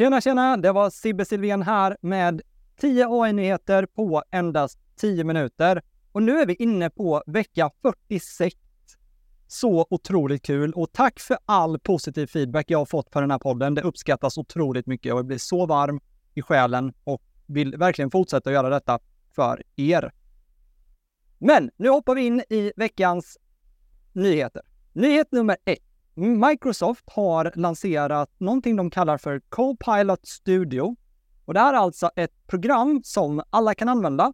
Tjena, tjena! Det var Sibbe Silvén här med 10 AI-nyheter på endast 10 minuter. Och nu är vi inne på vecka 46. Så otroligt kul och tack för all positiv feedback jag har fått på den här podden. Det uppskattas otroligt mycket och jag blir så varm i själen och vill verkligen fortsätta göra detta för er. Men nu hoppar vi in i veckans nyheter. Nyhet nummer ett. Microsoft har lanserat någonting de kallar för Copilot Studio. Och det här är alltså ett program som alla kan använda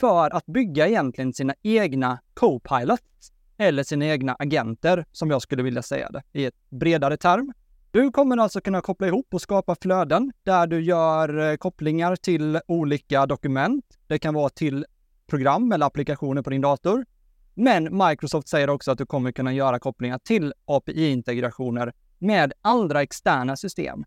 för att bygga egentligen sina egna Copilots eller sina egna agenter, som jag skulle vilja säga det i ett bredare term. Du kommer alltså kunna koppla ihop och skapa flöden där du gör eh, kopplingar till olika dokument. Det kan vara till program eller applikationer på din dator. Men Microsoft säger också att du kommer kunna göra kopplingar till API-integrationer med andra externa system.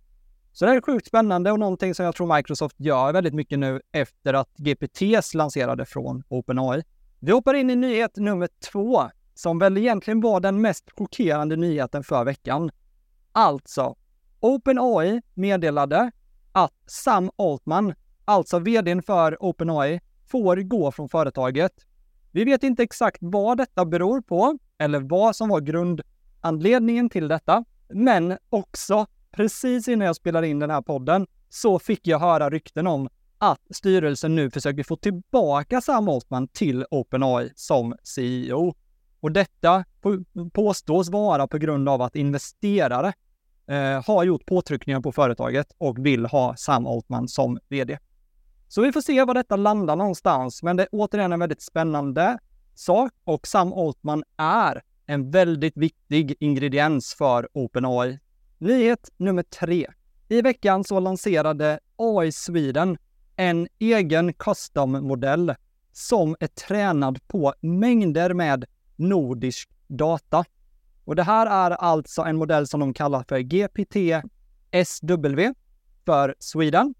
Så det är sjukt spännande och någonting som jag tror Microsoft gör väldigt mycket nu efter att GPTs lanserade från OpenAI. Vi hoppar in i nyhet nummer två, som väl egentligen var den mest chockerande nyheten för veckan. Alltså, OpenAI meddelade att Sam Altman, alltså vdn för OpenAI, får gå från företaget. Vi vet inte exakt vad detta beror på eller vad som var grundanledningen till detta, men också precis innan jag spelade in den här podden så fick jag höra rykten om att styrelsen nu försöker få tillbaka Sam Altman till OpenAI som CEO. Och detta påstås vara på grund av att investerare eh, har gjort påtryckningar på företaget och vill ha Sam Altman som VD. Så vi får se var detta landar någonstans, men det är återigen en väldigt spännande sak och Sam Altman är en väldigt viktig ingrediens för OpenAI. Nyhet nummer tre. I veckan så lanserade AI Sweden en egen custom-modell som är tränad på mängder med nordisk data. Och det här är alltså en modell som de kallar för GPT SW för Sweden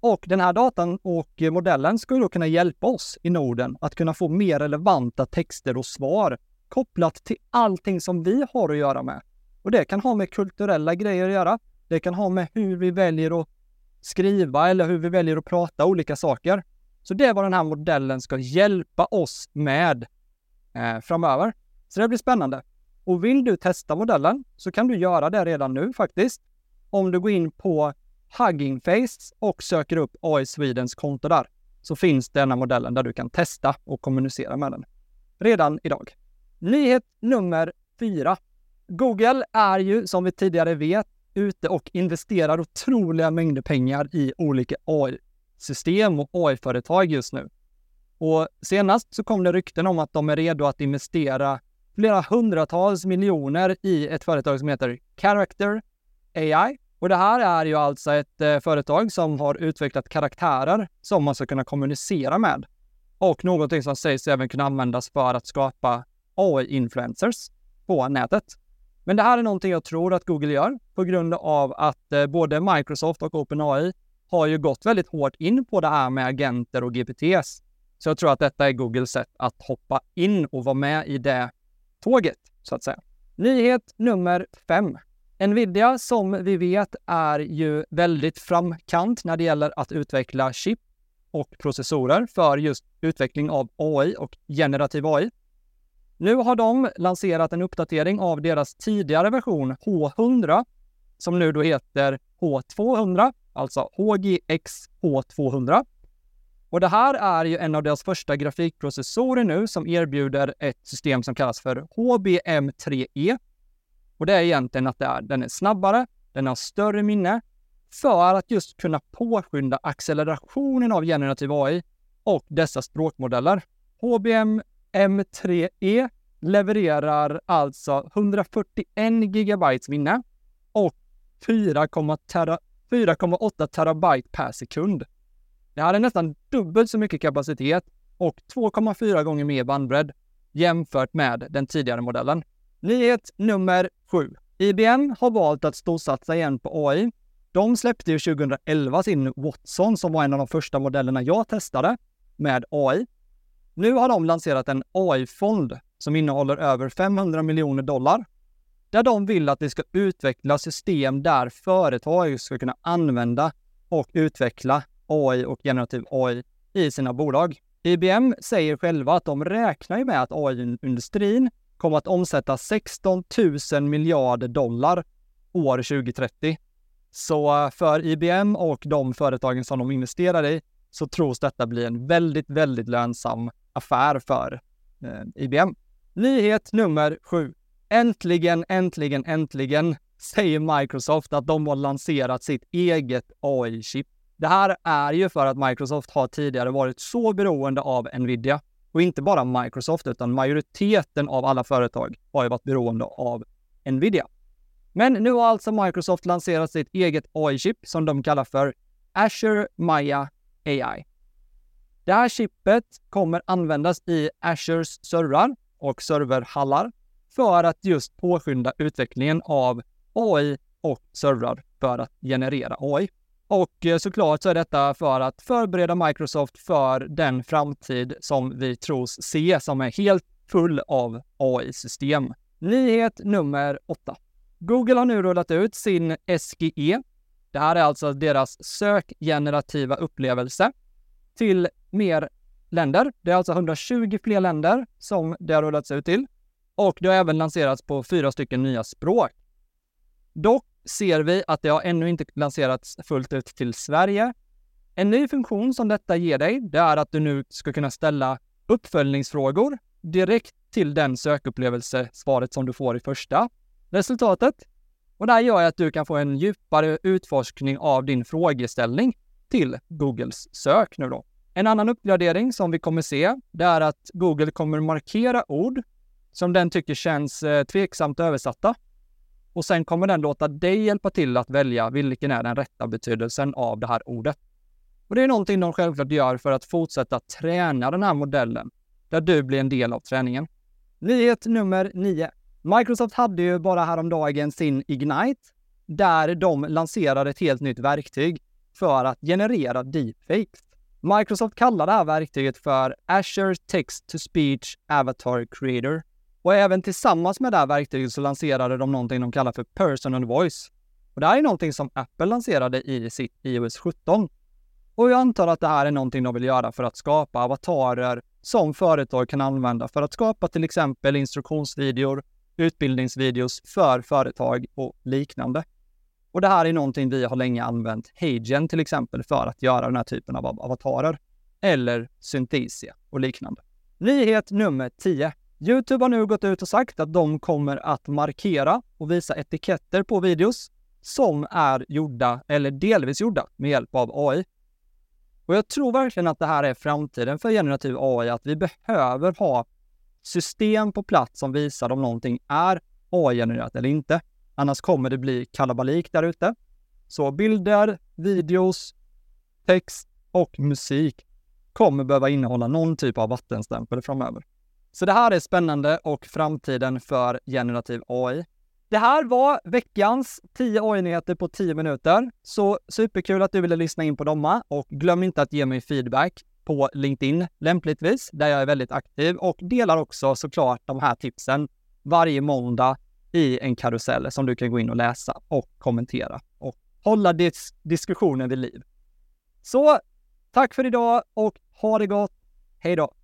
och den här datan och modellen skulle då kunna hjälpa oss i Norden att kunna få mer relevanta texter och svar kopplat till allting som vi har att göra med. Och det kan ha med kulturella grejer att göra. Det kan ha med hur vi väljer att skriva eller hur vi väljer att prata olika saker. Så det är vad den här modellen ska hjälpa oss med eh, framöver. Så det blir spännande. Och vill du testa modellen så kan du göra det redan nu faktiskt. Om du går in på Hugging Face och söker upp AI Swedens konto där så finns denna modellen där du kan testa och kommunicera med den redan idag. Nyhet nummer fyra. Google är ju som vi tidigare vet ute och investerar otroliga mängder pengar i olika AI-system och AI-företag just nu. Och senast så kom det rykten om att de är redo att investera flera hundratals miljoner i ett företag som heter Character AI och det här är ju alltså ett eh, företag som har utvecklat karaktärer som man ska kunna kommunicera med. Och någonting som sägs även kunna användas för att skapa AI-influencers på nätet. Men det här är någonting jag tror att Google gör på grund av att eh, både Microsoft och OpenAI har ju gått väldigt hårt in på det här med agenter och GPTs. Så jag tror att detta är Googles sätt att hoppa in och vara med i det tåget, så att säga. Nyhet nummer fem. Nvidia som vi vet är ju väldigt framkant när det gäller att utveckla chip och processorer för just utveckling av AI och generativ AI. Nu har de lanserat en uppdatering av deras tidigare version H100 som nu då heter H200, alltså HGX H200. Och det här är ju en av deras första grafikprocessorer nu som erbjuder ett system som kallas för HBM3E och det är egentligen att det är, den är snabbare, den har större minne för att just kunna påskynda accelerationen av generativ AI och dessa språkmodeller. HBM M3E e levererar alltså 141 gigabytes minne och 4,8 terabyte per sekund. Det här är nästan dubbelt så mycket kapacitet och 2,4 gånger mer bandbredd jämfört med den tidigare modellen. Nyhet nummer sju. IBM har valt att storsatsa igen på AI. De släppte ju 2011 sin Watson som var en av de första modellerna jag testade med AI. Nu har de lanserat en AI-fond som innehåller över 500 miljoner dollar där de vill att det ska utveckla system där företag ska kunna använda och utveckla AI och generativ AI i sina bolag. IBM säger själva att de räknar med att AI-industrin kommer att omsätta 16 000 miljarder dollar år 2030. Så eh, för IBM och de företagen som de investerar i så tros detta bli en väldigt, väldigt lönsam affär för eh, IBM. Nyhet nummer sju. Äntligen, äntligen, äntligen säger Microsoft att de har lanserat sitt eget AI-chip. Det här är ju för att Microsoft har tidigare varit så beroende av Nvidia. Och inte bara Microsoft, utan majoriteten av alla företag har ju varit beroende av Nvidia. Men nu har alltså Microsoft lanserat sitt eget AI-chip som de kallar för Azure Maya AI. Det här chippet kommer användas i Azures servrar och serverhallar för att just påskynda utvecklingen av AI och servrar för att generera AI. Och eh, såklart så är detta för att förbereda Microsoft för den framtid som vi tros se som är helt full av AI-system. Nyhet nummer 8. Google har nu rullat ut sin SGE. Det här är alltså deras sökgenerativa upplevelse till mer länder. Det är alltså 120 fler länder som det har rullats ut till. Och det har även lanserats på fyra stycken nya språk. Dock ser vi att det har ännu inte lanserats fullt ut till Sverige. En ny funktion som detta ger dig, det är att du nu ska kunna ställa uppföljningsfrågor direkt till den sökupplevelse-svaret som du får i första resultatet. Och det här gör att du kan få en djupare utforskning av din frågeställning till Googles sök nu då. En annan uppgradering som vi kommer se, det är att Google kommer markera ord som den tycker känns eh, tveksamt översatta. Och sen kommer den låta dig hjälpa till att välja vilken är den rätta betydelsen av det här ordet. Och det är någonting de självklart gör för att fortsätta träna den här modellen, där du blir en del av träningen. Nyhet nummer 9. Microsoft hade ju bara häromdagen sin Ignite, där de lanserade ett helt nytt verktyg för att generera deepfakes. Microsoft kallar det här verktyget för Azure Text to Speech Avatar Creator. Och även tillsammans med det här verktyget så lanserade de någonting de kallar för Personal Voice. Och det här är någonting som Apple lanserade i sitt iOS 17. Och jag antar att det här är någonting de vill göra för att skapa avatarer som företag kan använda för att skapa till exempel instruktionsvideor, utbildningsvideos för företag och liknande. Och det här är någonting vi har länge använt Hagen till exempel för att göra den här typen av avatarer. Eller Synthesia och liknande. Nyhet nummer 10. Youtube har nu gått ut och sagt att de kommer att markera och visa etiketter på videos som är gjorda, eller delvis gjorda, med hjälp av AI. Och jag tror verkligen att det här är framtiden för generativ AI, att vi behöver ha system på plats som visar om någonting är AI-genererat eller inte. Annars kommer det bli kalabalik där ute. Så bilder, videos, text och musik kommer behöva innehålla någon typ av vattenstämpel framöver. Så det här är spännande och framtiden för generativ AI. Det här var veckans 10 AI-nyheter på 10 minuter. Så superkul att du ville lyssna in på dem och glöm inte att ge mig feedback på LinkedIn lämpligtvis, där jag är väldigt aktiv och delar också såklart de här tipsen varje måndag i en karusell som du kan gå in och läsa och kommentera och hålla dis diskussionen vid liv. Så tack för idag och ha det gott. Hej då!